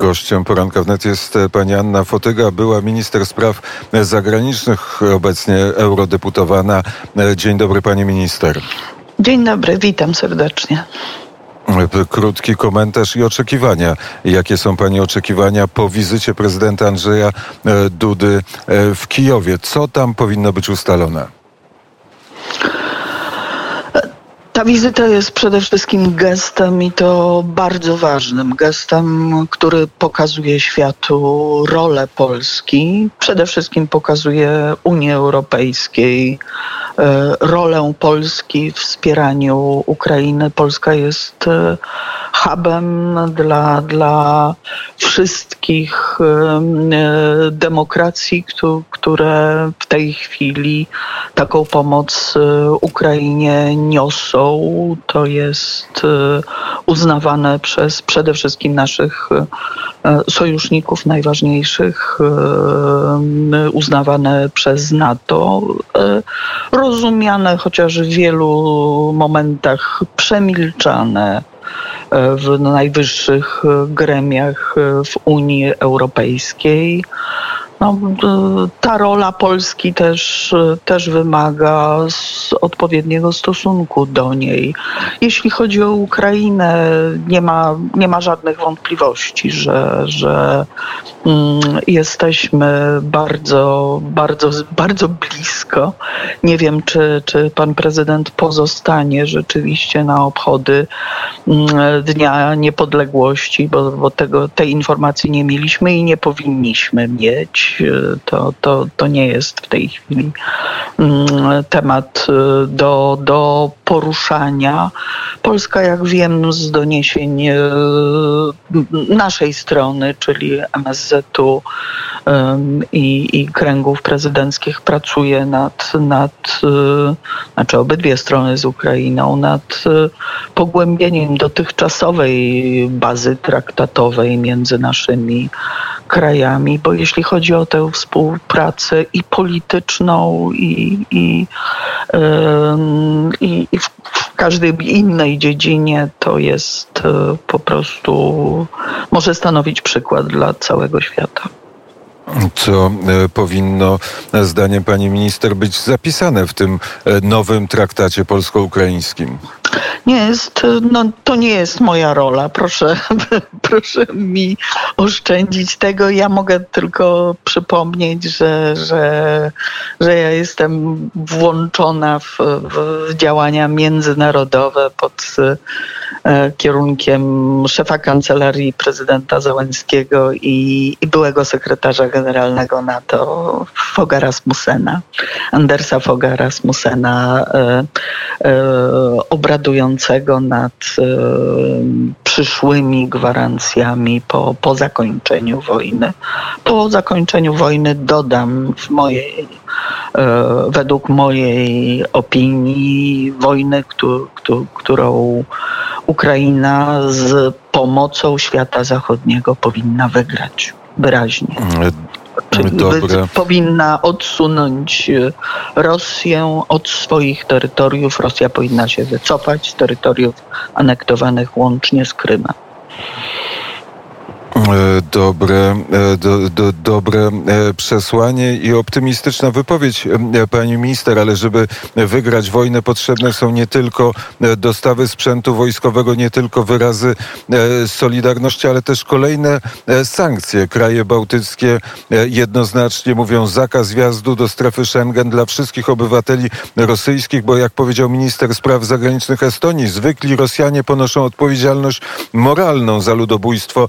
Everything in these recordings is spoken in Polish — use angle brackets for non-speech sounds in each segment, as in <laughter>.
Gościem poranka wnet jest pani Anna Fotyga, była minister spraw zagranicznych, obecnie eurodeputowana. Dzień dobry pani minister. Dzień dobry, witam serdecznie. Krótki komentarz i oczekiwania. Jakie są Pani oczekiwania po wizycie prezydenta Andrzeja Dudy w Kijowie? Co tam powinno być ustalone? Ta wizyta jest przede wszystkim gestem i to bardzo ważnym gestem, który pokazuje światu rolę Polski. Przede wszystkim pokazuje Unii Europejskiej e, rolę Polski w wspieraniu Ukrainy. Polska jest e, hubem dla, dla wszystkich e, demokracji, które w tej chwili taką pomoc Ukrainie niosą. To jest e, uznawane przez przede wszystkim naszych e, sojuszników najważniejszych, e, uznawane przez NATO, rozumiane chociaż w wielu momentach przemilczane w najwyższych gremiach w Unii Europejskiej. No, ta rola Polski też, też wymaga odpowiedniego stosunku do niej. Jeśli chodzi o Ukrainę, nie ma, nie ma żadnych wątpliwości, że, że mm, jesteśmy bardzo, bardzo, bardzo blisko. Nie wiem, czy, czy pan prezydent pozostanie rzeczywiście na obchody mm, Dnia Niepodległości, bo, bo tego, tej informacji nie mieliśmy i nie powinniśmy mieć. To, to, to nie jest w tej chwili mm, temat y, do, do poruszania. Polska, jak wiem z doniesień y, naszej strony, czyli MSZ-u i, i kręgów prezydenckich, pracuje nad, nad, y, znaczy obydwie strony z Ukrainą, nad pogłębieniem dotychczasowej bazy traktatowej między naszymi krajami, bo jeśli chodzi o tę współpracę i polityczną, i, i, i, i w każdej innej dziedzinie, to jest e, po prostu, może stanowić przykład dla całego świata co e, powinno, zdaniem pani minister, być zapisane w tym e, nowym traktacie polsko-ukraińskim? Nie jest, no, to nie jest moja rola. Proszę, <laughs> proszę mi oszczędzić tego. Ja mogę tylko przypomnieć, że, że, że ja jestem włączona w, w działania międzynarodowe pod e, kierunkiem szefa kancelarii prezydenta Załęckiego i, i byłego sekretarza generalnego NATO Foga Rasmussena, Andersa Foga Rasmussena, e, e, obradującego nad przyszłymi gwarancjami po, po zakończeniu wojny. Po zakończeniu wojny dodam w mojej, e, według mojej opinii wojny, którą Ukraina z pomocą świata zachodniego powinna wygrać wyraźnie. Czyli Dobre. powinna odsunąć e, Rosję od swoich terytoriów. Rosja powinna się wycofać z terytoriów anektowanych łącznie z Krymem. E, dobre, e, do, do, dobre e, przesłanie i optymistyczna wypowiedź pani minister, ale żeby wygrać wojnę potrzebne są nie tylko dostawy sprzętu wojskowego, nie tylko wyrazy solidarności, ale też kolejne sankcje. Kraje bałtyckie jednoznacznie mówią zakaz wjazdu do strefy Schengen dla wszystkich obywateli rosyjskich, bo jak powiedział minister spraw zagranicznych Estonii, zwykli Rosjanie ponoszą odpowiedzialność moralną za ludobójstwo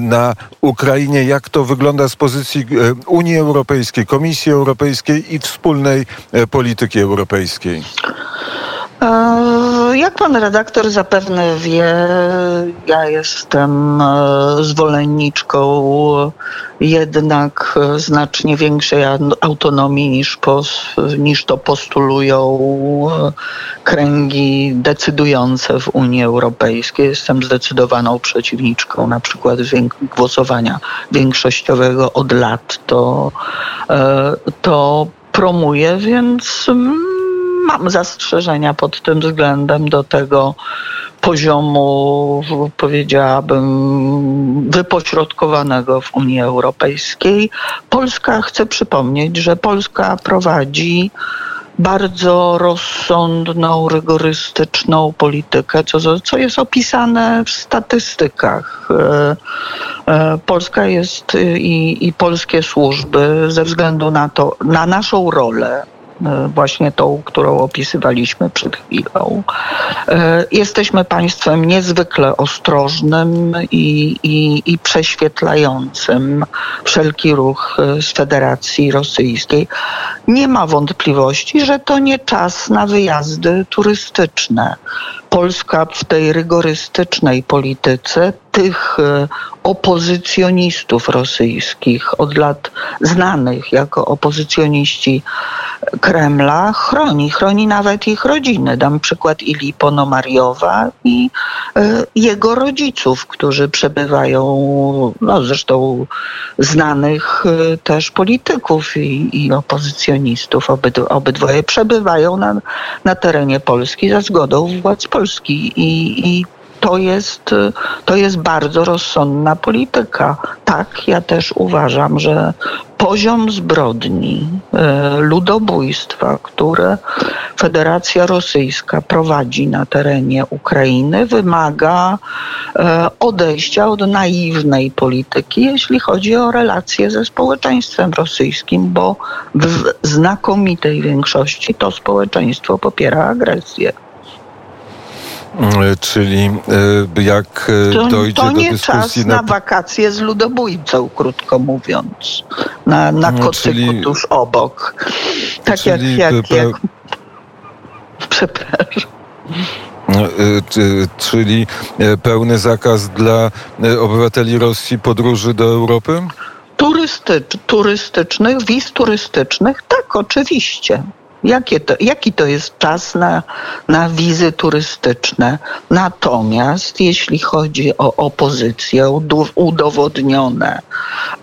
na Ukrainie. Jak to wygląda z pozycji e, Unii Europejskiej, Komisji Europejskiej i wspólnej e, polityki europejskiej? E, jak pan redaktor zapewne wie, ja jestem zwolenniczką jednak znacznie większej autonomii niż, niż to postulują kręgi decydujące w Unii Europejskiej. Jestem zdecydowaną przeciwniczką na przykład głosowania większościowego od lat. To, e, to promuję, więc mam zastrzeżenia pod tym względem do tego poziomu, powiedziałabym, wypośrodkowanego w Unii Europejskiej. Polska, chcę przypomnieć, że Polska prowadzi bardzo rozsądną, rygorystyczną politykę, co, co jest opisane w statystykach. E, e, Polska jest i, i polskie służby ze względu na to, na naszą rolę właśnie tą, którą opisywaliśmy przed chwilą. E, jesteśmy państwem niezwykle ostrożnym i, i, i prześwietlającym wszelki ruch e, z Federacji Rosyjskiej. Nie ma wątpliwości, że to nie czas na wyjazdy turystyczne. Polska w tej rygorystycznej polityce tych e, opozycjonistów rosyjskich, od lat znanych jako opozycjoniści Kremla, chroni. Chroni nawet ich rodziny. Dam przykład Ili Ponomariowa i e, jego rodziców, którzy przebywają, no zresztą znanych e, też polityków i, i opozycjonistów. Obyd, obydwoje przebywają na, na terenie Polski za zgodą władz Polski i, i to jest, to jest bardzo rozsądna polityka. Tak, ja też uważam, że poziom zbrodni, e, ludobójstwa, które Federacja Rosyjska prowadzi na terenie Ukrainy, wymaga e, odejścia od naiwnej polityki, jeśli chodzi o relacje ze społeczeństwem rosyjskim, bo w znakomitej większości to społeczeństwo popiera agresję. E, czyli e, jak e, to, dojdzie to nie do dyskusji czas na... na wakacje z ludobójcą, krótko mówiąc, na, na no, kocyku czyli, tuż obok. Tak czyli jak, jak, jak... Przepraszam. Czyli pełny zakaz dla obywateli Rosji podróży do Europy? Turystycz, turystycznych, wiz turystycznych, tak, oczywiście. Jakie to, jaki to jest czas na, na wizy turystyczne? Natomiast jeśli chodzi o opozycję, udowodnione,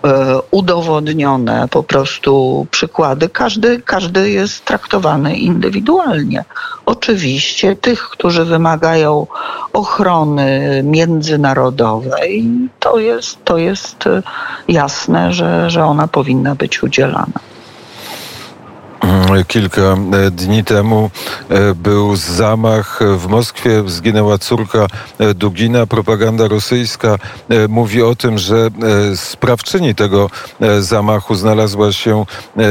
e, udowodnione po prostu przykłady, każdy, każdy jest traktowany indywidualnie. Oczywiście tych, którzy wymagają ochrony międzynarodowej, to jest, to jest jasne, że, że ona powinna być udzielana. Kilka e, dni temu e, był zamach w Moskwie, zginęła córka e, Dugina. Propaganda rosyjska mówi o tym, że sprawczyni tego zamachu znalazła się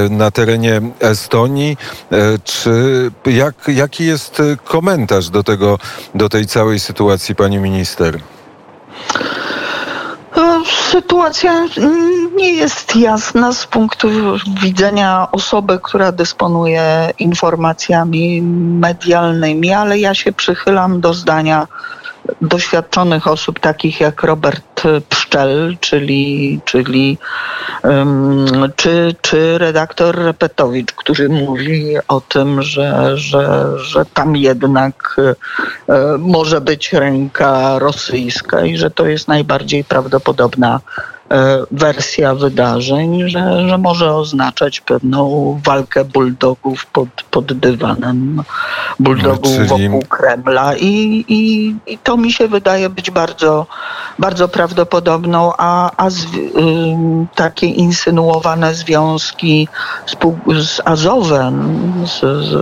na terenie Estonii. Czy jak, jaki jest komentarz do tego, do tej całej sytuacji, pani minister? Sytuacja nie jest jasna z punktu widzenia osoby, która dysponuje informacjami medialnymi, ale ja się przychylam do zdania doświadczonych osób takich jak Robert Pszczel, czyli, czyli um, czy, czy redaktor Repetowicz, który mówi o tym, że, że, że tam jednak e, może być ręka rosyjska i że to jest najbardziej prawdopodobna wersja wydarzeń, że, że może oznaczać pewną walkę bulldogów pod, pod dywanem, bulldogów Czyli... wokół Kremla I, i, i to mi się wydaje być bardzo, bardzo prawdopodobną, a, a z, y, takie insynuowane związki z, z Azowem, z, z,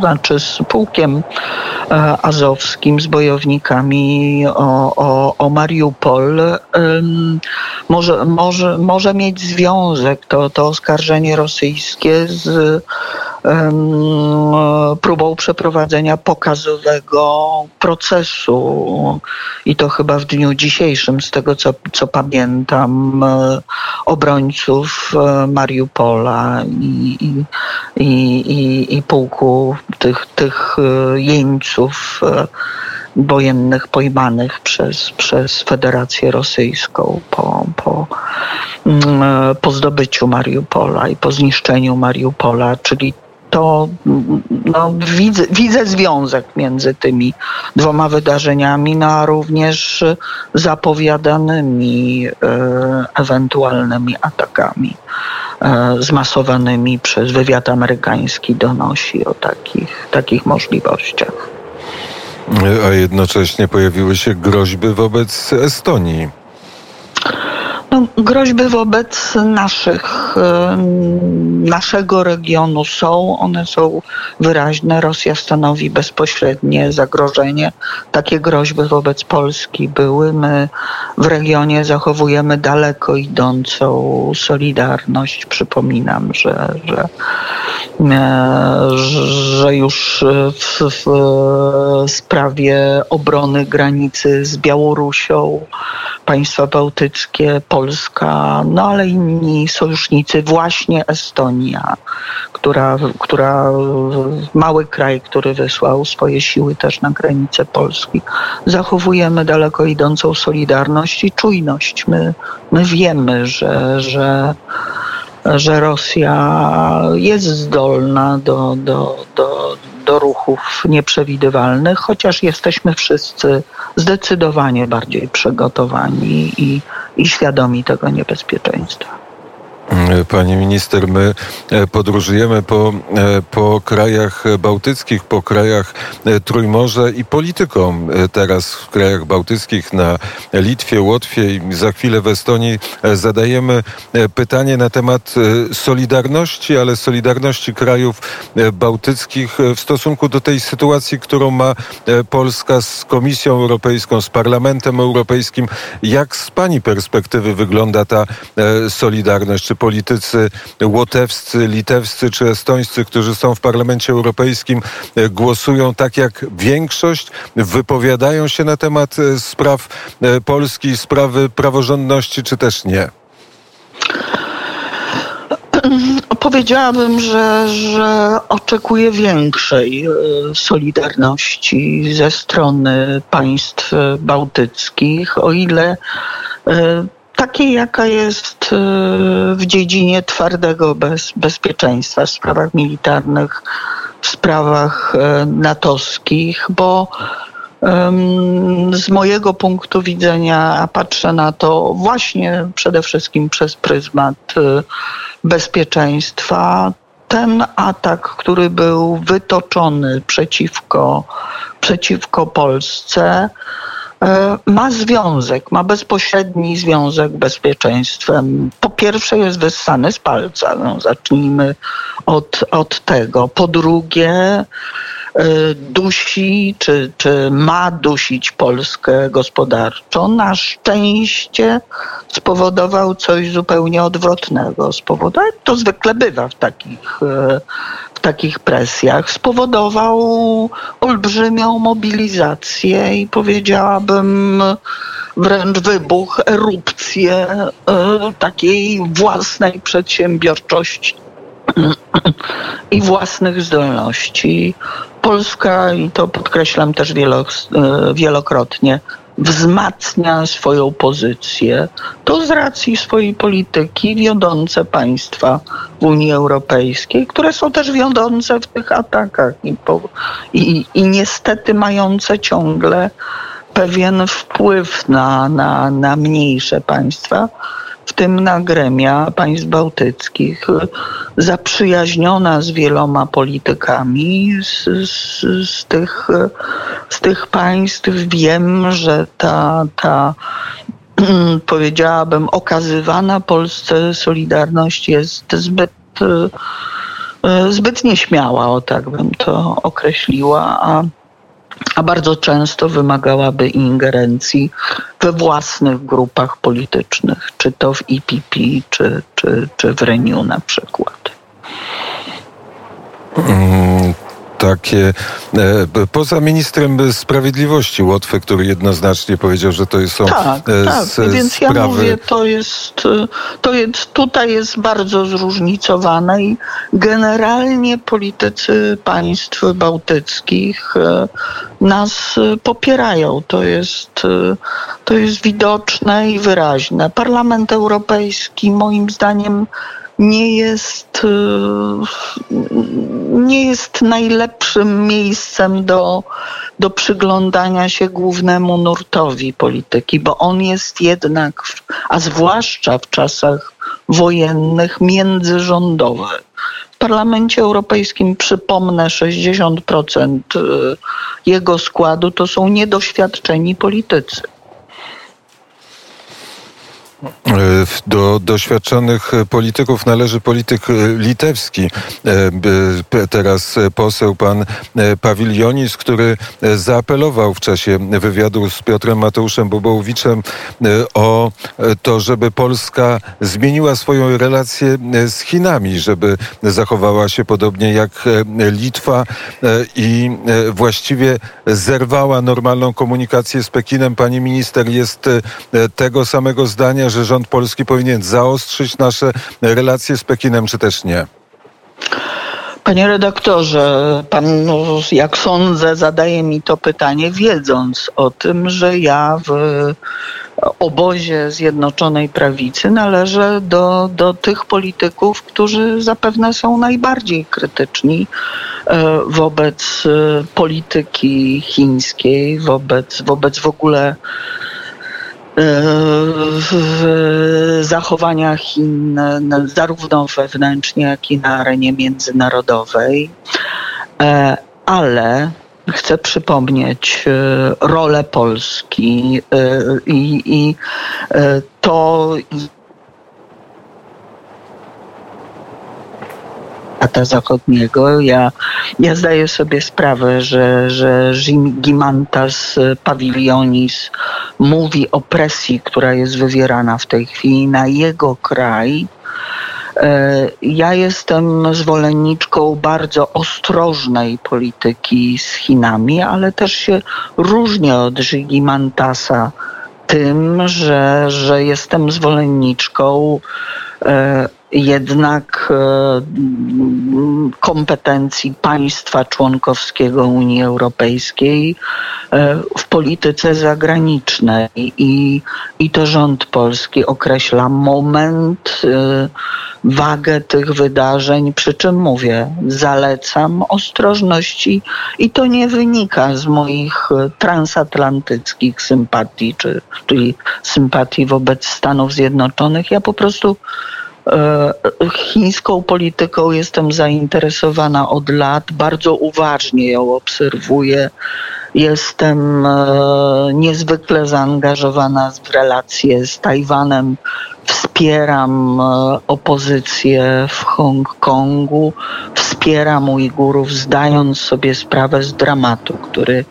znaczy z pułkiem e, azowskim, z bojownikami o, o, o Mariupol, y, może, może, może mieć związek to, to oskarżenie rosyjskie z um, próbą przeprowadzenia pokazowego procesu. I to chyba w dniu dzisiejszym, z tego co, co pamiętam, e, obrońców e, Mariupola i, i, i, i pułku tych, tych e, jeńców wojennych pojmanych przez, przez Federację Rosyjską po, po, mm, po zdobyciu Mariupola i po zniszczeniu Mariupola, czyli to no, widzę, widzę związek między tymi dwoma wydarzeniami, no, a również zapowiadanymi e, ewentualnymi atakami zmasowanymi przez wywiad amerykański donosi o takich, takich możliwościach. A jednocześnie pojawiły się groźby wobec Estonii. No, groźby wobec naszych, naszego regionu są, one są wyraźne. Rosja stanowi bezpośrednie zagrożenie. Takie groźby wobec Polski były. My w regionie zachowujemy daleko idącą solidarność. Przypominam, że, że, że już w, w sprawie obrony granicy z Białorusią państwa bałtyckie, Polska, no ale inni sojusznicy, właśnie Estonia, która, która mały kraj, który wysłał swoje siły też na granicę Polski. Zachowujemy daleko idącą solidarność i czujność. My, my wiemy, że, że że Rosja jest zdolna do, do, do, do ruchów nieprzewidywalnych, chociaż jesteśmy wszyscy zdecydowanie bardziej przygotowani i, i świadomi tego niebezpieczeństwa. Pani minister, my e, podróżujemy po, e, po krajach bałtyckich, po krajach e, Trójmorza i polityką teraz w krajach bałtyckich, na Litwie, Łotwie i za chwilę w Estonii zadajemy pytanie na temat solidarności, ale solidarności krajów bałtyckich w stosunku do tej sytuacji, którą ma Polska z Komisją Europejską, z Parlamentem Europejskim. Jak z Pani perspektywy wygląda ta solidarność? Czy politycy łotewscy, litewscy czy estońscy, którzy są w Parlamencie Europejskim, e, głosują tak jak większość, wypowiadają się na temat e, spraw e, Polski, sprawy praworządności, czy też nie? Powiedziałabym, że, że oczekuję większej solidarności ze strony państw bałtyckich, o ile takiej, jaka jest e, w dziedzinie twardego bez, bezpieczeństwa, w sprawach militarnych, w sprawach e, natowskich, bo z mojego punktu widzenia, a patrzę na to właśnie przede wszystkim przez pryzmat e, bezpieczeństwa, ten atak, który był wytoczony przeciwko, przeciwko Polsce, ma związek, ma bezpośredni związek bezpieczeństwem. Po pierwsze jest wyssany z palca, no, zacznijmy od, od tego. Po drugie e, dusi, czy, czy ma dusić Polskę gospodarczo. Na szczęście spowodował coś zupełnie odwrotnego. Spowodował, to zwykle bywa w takich e, takich presjach spowodował olbrzymią mobilizację i powiedziałabym wręcz wybuch, erupcję e, takiej własnej przedsiębiorczości i własnych zdolności. Polska, i to podkreślam też e, wielokrotnie, wzmacnia swoją pozycję, to z racji swojej polityki wiodące państwa w Unii Europejskiej, które są też wiodące w tych atakach i, i, i niestety mające ciągle pewien wpływ na, na, na mniejsze państwa w tym na gremia państw bałtyckich, zaprzyjaźniona z wieloma politykami z, z, z, tych, z tych państw. Wiem, że ta, ta powiedziałabym, okazywana Polsce solidarność jest zbyt zbyt nieśmiała, o tak bym to określiła, a a bardzo często wymagałaby ingerencji we własnych grupach politycznych, czy to w IPP, czy, czy, czy w Renew na przykład. Mm, takie. E, poza ministrem sprawiedliwości Łotwy, który jednoznacznie powiedział, że to są tak, e, tak. Więc sprawy... ja mówię, to jest, to jest, tutaj jest bardzo zróżnicowane i generalnie politycy państw bałtyckich e, nas popierają. To jest, to jest widoczne i wyraźne. Parlament Europejski moim zdaniem nie jest, nie jest najlepszym miejscem do, do przyglądania się głównemu nurtowi polityki, bo on jest jednak, a zwłaszcza w czasach wojennych międzyrządowych. W Parlamencie Europejskim, przypomnę, 60% y, jego składu to są niedoświadczeni politycy. Do doświadczonych polityków należy polityk litewski. Teraz poseł pan Pawilionis, który zaapelował w czasie wywiadu z Piotrem Mateuszem Bobołowiczem o to, żeby Polska zmieniła swoją relację z Chinami, żeby zachowała się podobnie jak Litwa i właściwie zerwała normalną komunikację z Pekinem. Pani minister jest tego samego zdania, że rząd polski powinien zaostrzyć nasze relacje z Pekinem, czy też nie? Panie redaktorze, pan, no, jak sądzę, zadaje mi to pytanie, wiedząc o tym, że ja w obozie Zjednoczonej Prawicy należę do, do tych polityków, którzy zapewne są najbardziej krytyczni e, wobec e, polityki chińskiej, wobec, wobec w ogóle zachowania Chin zarówno wewnętrznie, jak i na arenie międzynarodowej. E, ale chcę przypomnieć e, rolę Polski e, i, i to, świata zachodniego. Ja, ja zdaję sobie sprawę, że, że Gimantas Pawilionis mówi o presji, która jest wywierana w tej chwili na jego kraj. E, ja jestem zwolenniczką bardzo ostrożnej polityki z Chinami, ale też się różnię od Żygimantasa tym, że, że jestem zwolenniczką e, jednak e, kompetencji państwa członkowskiego Unii Europejskiej e, w polityce zagranicznej. I, i to rząd polski określa moment, wagę tych wydarzeń, przy czym mówię, zalecam ostrożności i to nie wynika z moich transatlantyckich sympatii, czy, czyli sympatii wobec Stanów Zjednoczonych. Ja po prostu E, chińską polityką jestem zainteresowana od lat, bardzo uważnie ją obserwuję. Jestem e, niezwykle zaangażowana w relacje z Tajwanem. Wspieram e, opozycję w Hongkongu, wspieram Ujgurów, zdając sobie sprawę z dramatu, który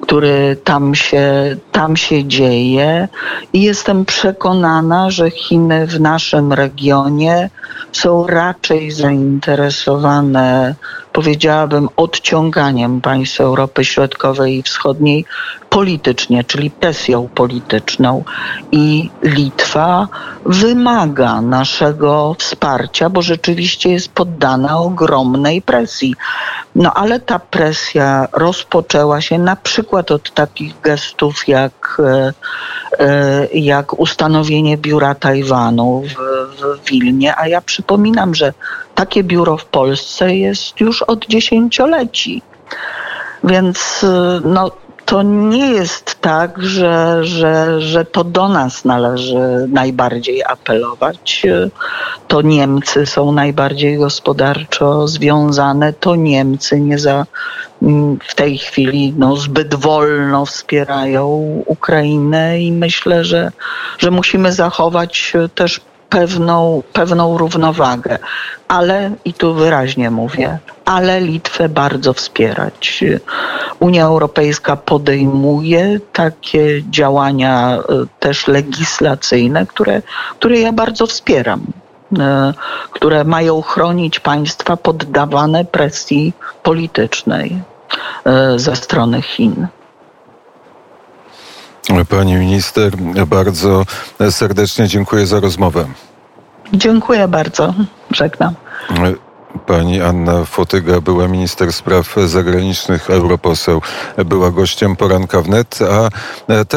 który tam się, tam się dzieje i jestem przekonana, że Chiny w naszym regionie są raczej zainteresowane, powiedziałabym, odciąganiem państw Europy Środkowej i Wschodniej politycznie, czyli presją polityczną. I Litwa wymaga naszego wsparcia, bo rzeczywiście jest poddana ogromnej presji. No ale ta presja rozpoczęła się na przykład od takich gestów jak, e, e, jak ustanowienie biura Tajwanu w, w Wilnie, a ja przypominam, że takie biuro w Polsce jest już od dziesięcioleci. Więc e, no, to nie jest tak, że, że, że to do nas należy najbardziej apelować. To Niemcy są najbardziej gospodarczo związane, to Niemcy nie za, w tej chwili no, zbyt wolno wspierają Ukrainę i myślę, że, że musimy zachować też pewną, pewną równowagę. Ale, i tu wyraźnie mówię, ale Litwę bardzo wspierać. Unia Europejska podejmuje takie działania e, też legislacyjne, które, które ja bardzo wspieram e, które mają chronić państwa poddawane presji politycznej e, ze strony Chin. Pani minister, bardzo serdecznie dziękuję za rozmowę. Dziękuję bardzo. Żegnam. Pani Anna Fotyga była minister spraw zagranicznych, europoseł, była gościem poranka wnet, a